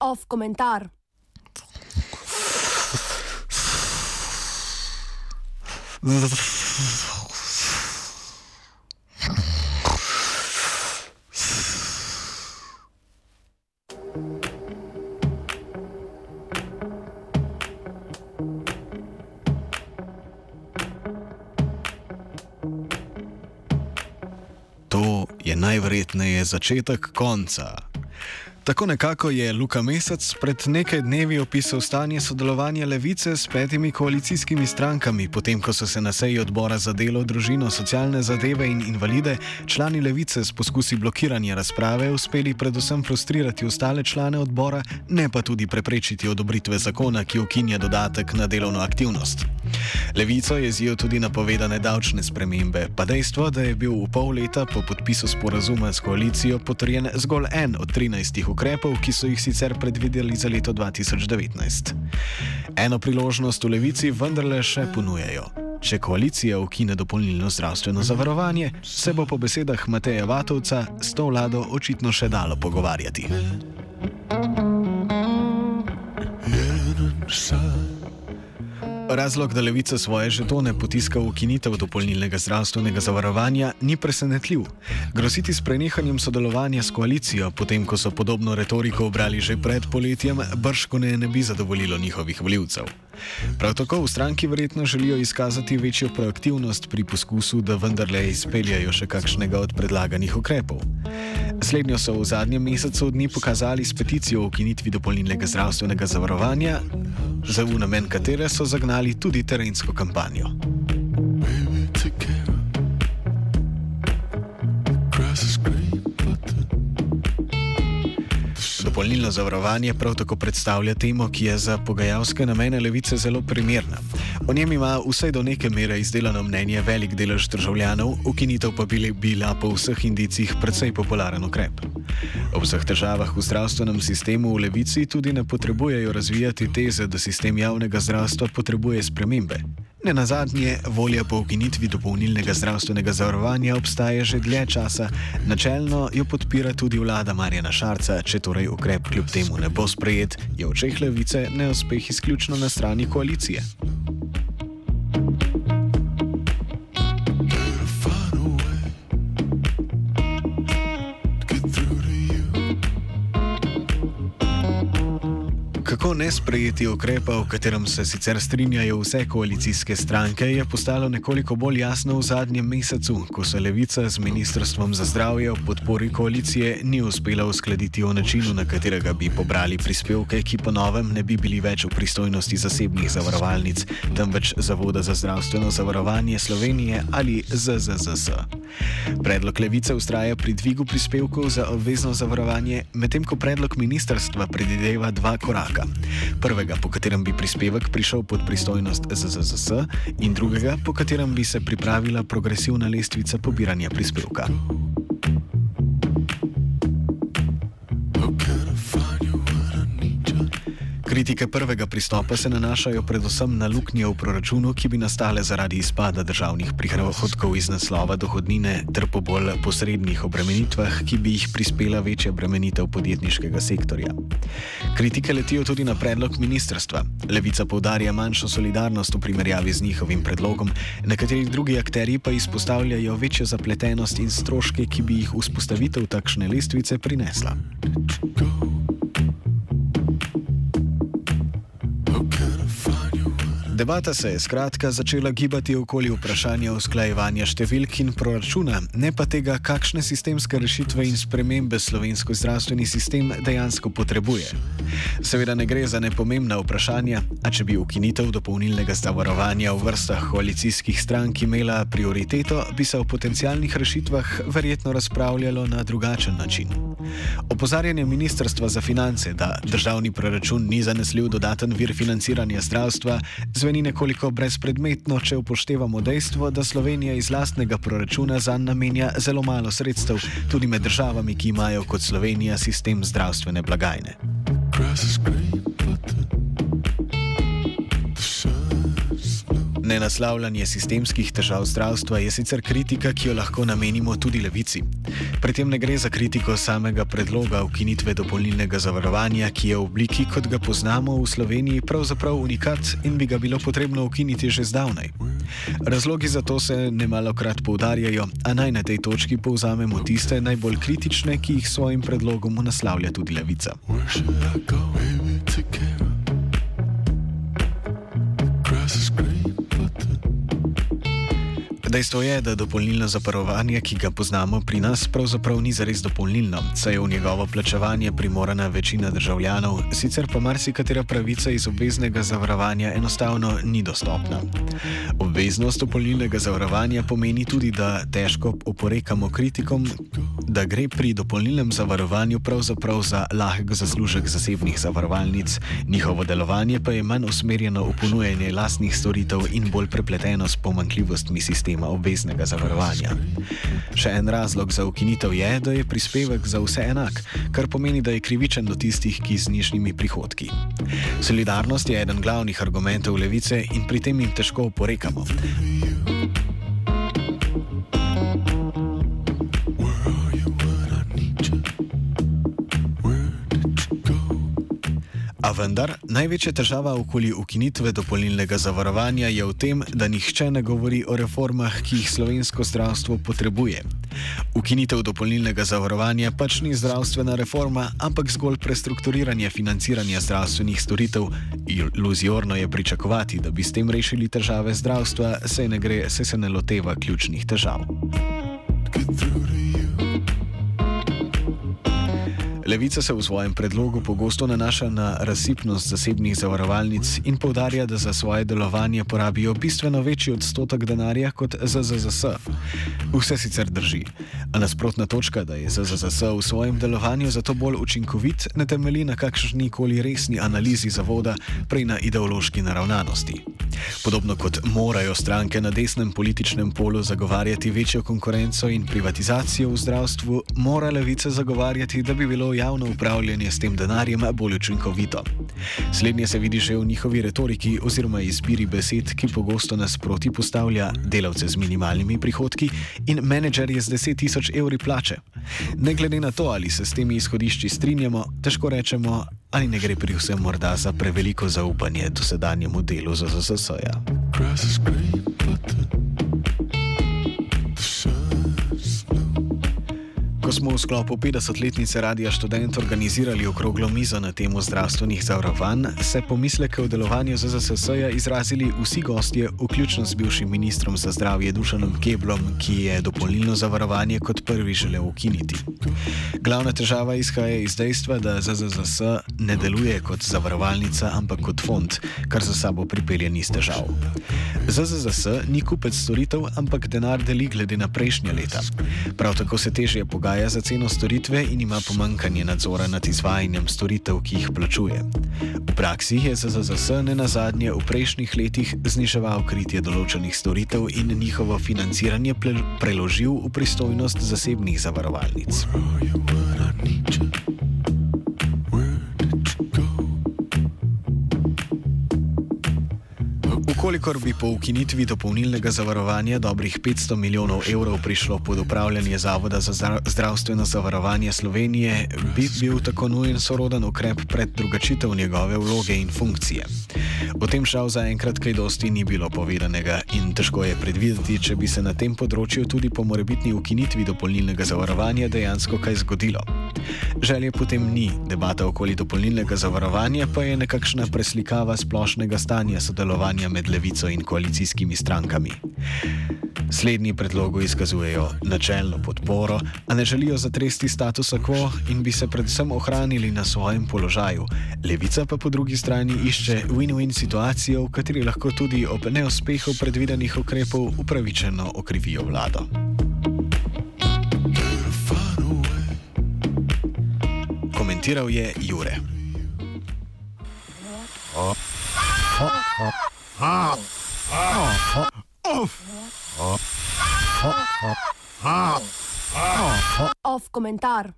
Off komentar. Najverjetneje začetek konca. Tako nekako je Luka Mesec pred nekaj dnevi opisal stanje sodelovanja levice s petimi koalicijskimi strankami, potem ko so se na seji odbora za delo, družino, socialne zadeve in invalide člani levice s poskusi blokiranja razprave uspeli predvsem frustrirati ostale člane odbora, ne pa tudi preprečiti odobritve zakona, ki ukinja dodatek na delovno aktivnost. Levico je zjel tudi napovedane davčne spremembe, pa dejstvo, da je bil v pol leta po podpisu sporazuma s koalicijo potrjen zgolj en od 13 ukrepov, ki so jih sicer predvideli za leto 2019. Eno priložnost v levici vendarle še ponujajo. Če koalicija ukine dopolnilno zdravstveno zavarovanje, se bo po besedah Mateja Vatovca s to vlado očitno še dalo pogovarjati. Razlog, da levica svoje žetone potiska v ukinitev dopolnilnega zdravstvenega zavarovanja, ni presenetljiv. Groziti s prenehanjem sodelovanja s koalicijo, potem ko so podobno retoriko obrali že pred poletjem, brško ne, ne bi zadovoljilo njihovih voljivcev. Prav tako v stranki verjetno želijo izkazati večjo proaktivnost pri poskusu, da vendarle izpeljajo še kakšnega od predlaganih ukrepov. Slednjo so v zadnjem mesecu dni pokazali s peticijo o ukinitvi dopolnilnega zdravstvenega zavarovanja, za v namen katere so zagnali tudi terensko kampanjo. Dopolnilno zavarovanje prav tako predstavlja temo, ki je za pogajalske namene levice zelo primerna. O njem ima vsaj do neke mere izdelano mnenje velik delež državljanov, ukinitev pa bi bila po vseh indicih precej popularen ukrep. Ob vseh težavah v zdravstvenem sistemu v levici tudi ne potrebujejo razvijati teze, da sistem javnega zdravstva potrebuje spremembe. Ne na zadnje, volja po ukinitvi dopolnilnega zdravstvenega zavarovanja obstaja že dlje časa, načelno jo podpira tudi vlada Marjana Šarca, če torej ukrep kljub temu ne bo sprejet, je v očeh levice neuspeh izključno na strani koalicije. Kako ne sprejeti ukrepa, v katerem se sicer strinjajo vse koalicijske stranke, je postalo nekoliko bolj jasno v zadnjem mesecu, ko se levica z Ministrstvom za zdravje v podpori koalicije ni uspela uskladiti o načinu, na katerega bi pobrali prispevke, ki po novem ne bi bili več v pristojnosti zasebnih zavarovalnic, temveč Zavoda za zdravstveno zavarovanje Slovenije ali ZZZS. Predlog levice ustraja pri dvigu prispevkov za obvezno zavarovanje, medtem ko predlog ministrstva predvideva dva koraka. Prvega, po katerem bi prispevek prišel pod pristojnost ZZZS, in drugega, po katerem bi se pripravila progresivna lestvica pobiranja prispevka. Kritike prvega pristopa se nanašajo predvsem na luknje v proračunu, ki bi nastale zaradi izpada državnih prihodkov iz naslova dohodnine ter po bolj posrednih obremenitvah, ki bi jih prispela večja bremenitev podjetniškega sektorja. Kritike letijo tudi na predlog ministrstva. Levica povdarja manjšo solidarnost v primerjavi z njihovim predlogom, nekateri drugi akteri pa izpostavljajo večjo zapletenost in stroške, ki bi jih vzpostavitev takšne lestvice prinesla. Go. Debata se je skratka začela gibati okoli vprašanja usklajevanja številk in proračuna, ne pa tega, kakšne sistemske rešitve in spremembe slovensko zdravstveni sistem dejansko potrebuje. Seveda ne gre za nepomembna vprašanja, a če bi ukinitev dopolnilnega zavarovanja v vrstah koalicijskih strank imela prioriteto, bi se o potencialnih rešitvah verjetno razpravljalo na drugačen način. Opozarjanje Ministrstva za finance, da državni proračun ni zanesljiv dodaten vir financiranja zdravstva, zveni nekoliko brezpredmetno, če upoštevamo dejstvo, da Slovenija iz lastnega proračuna zanj namenja zelo malo sredstev, tudi med državami, ki imajo kot Slovenija sistem zdravstvene blagajne. grass is Nenaslavljanje sistemskih težav zdravstva je sicer kritika, ki jo lahko namenimo tudi levici. Pri tem ne gre za kritiko samega predloga ukinitve dopolnilnega zavarovanja, ki je v obliki, kot ga poznamo v Sloveniji, pravzaprav unikat in bi ga bilo potrebno ukiniti že zdavnaj. Razlogi za to se nemalokrat poudarjajo, a naj na tej točki povzamemo tiste najbolj kritične, ki jih s svojim predlogom naslavlja tudi levica. Where should I go? Care Dejstvo je, da dopolnilno zavarovanje, ki ga poznamo pri nas, pravzaprav ni zares dopolnilno, saj je v njegovo plačevanje primorana večina državljanov, sicer pa marsikatera pravica iz obveznega zavarovanja enostavno ni dostopna. Obveznost dopolnilnega zavarovanja pomeni tudi, da težko oporekamo kritikom, da gre pri dopolnilnem zavarovanju pravzaprav za lahek zaslužek zasebnih zavarovalnic, njihovo delovanje pa je manj usmerjeno v ponujanje lastnih storitev in bolj prepleteno s pomankljivostmi sistema obveznega zavarovanja. Še en razlog za ukinitev je, da je prispevek za vse enak, kar pomeni, da je krivičen do tistih, ki z nižjimi prihodki. Solidarnost je eden glavnih argumentov levice in pri tem jim težko oporekamo. Vendar, največja težava okoli ukinitve dopolnilnega zavarovanja je v tem, da nihče ne govori o reformah, ki jih slovensko zdravstvo potrebuje. Ukinitev dopolnilnega zavarovanja pač ni zdravstvena reforma, ampak zgolj prestrukturiranje financiranja zdravstvenih storitev. Iluzorno je pričakovati, da bi s tem rešili težave zdravstva, saj ne gre, saj se ne loteva ključnih težav. Get through to Levica se v svojem predlogu pogosto nanaša na razsipnost zasebnih zavarovalnic in povdarja, da za svoje delovanje porabijo bistveno večji odstotek denarja kot ZZZS. Vse sicer drži, a nasprotna točka, da je ZZZS v svojem delovanju zato bolj učinkovit, ne temelji na kakšni koli resni analizi zavoda, prej na ideološki naravnanosti. Podobno kot morajo stranke na desnem političnem polu zagovarjati večjo konkurenco in privatizacijo v zdravstvu, mora levica zagovarjati, da bi bilo javno upravljanje s tem denarjem bolj učinkovito. Slednje se vidi že v njihovi retoriki oziroma izbiri besed, ki pogosto nasproti postavlja delavce z minimalnimi prihodki in menedžerje z 10 tisoč evri plače. Ne glede na to, ali se s temi izhodišči strinjamo, težko rečemo, ali ne gre pri vsem morda za preveliko zaupanje dosedanjemu delu ZZS-ja. Grass is green, smo v sklopu 50-letnice Radia Student organizirali okroglo mizo na temo zdravstvenih zavarovanj, se pomisleke o delovanju ZZS-ja izrazili vsi gostje, vključno z bivšim ministrom za zdravje Dušanom Keblom, ki je dopolnilno zavarovanje kot prvi želel ukiniti. Glavna težava izhaja iz dejstva, da ZZS ne deluje kot zavarovalnica, ampak kot fond, kar za sabo pripelje niz težav. ZZS ni kupec storitev, ampak denar deli glede na prejšnja leta. Prav tako se težje pogaja za ceno storitve in ima pomankanje nadzora nad izvajanjem storitev, ki jih plačuje. V praksi je ZZS ne nazadnje v prejšnjih letih zniževal kritje določenih storitev in njihovo financiranje preložil v pristojnost zasebnih zavarovalnic. Where are you Ukolikor bi po ukinitvi dopolnilnega zavarovanja dobrih 500 milijonov evrov prišlo pod upravljanje Zavoda za zdra- zdravstveno zavarovanje Slovenije, bi bil tako nujen soroden ukrep pred drugačitev njegove vloge in funkcije. O tem žal zaenkrat kaj dosti ni bilo povedanega in težko je predvideti, če bi se na tem področju tudi po morebitni ukinitvi dopolnilnega zavarovanja dejansko kaj zgodilo. Želje potem ni, debata okoli dopolnilnega zavarovanja pa je nekakšna preslikava splošnega stanja sodelovanja med levico in koalicijskimi strankami. Slednji predlogu izkazujejo načelno podporo, a ne želijo zatresti statusa quo in bi se predvsem ohranili na svojem položaju. Levica pa po drugi strani išče win-win situacijo, v kateri lahko tudi ob neuspehu predvidenih ukrepov upravičeno okrivijo vlado. Komentiral je Jure. Off komentar.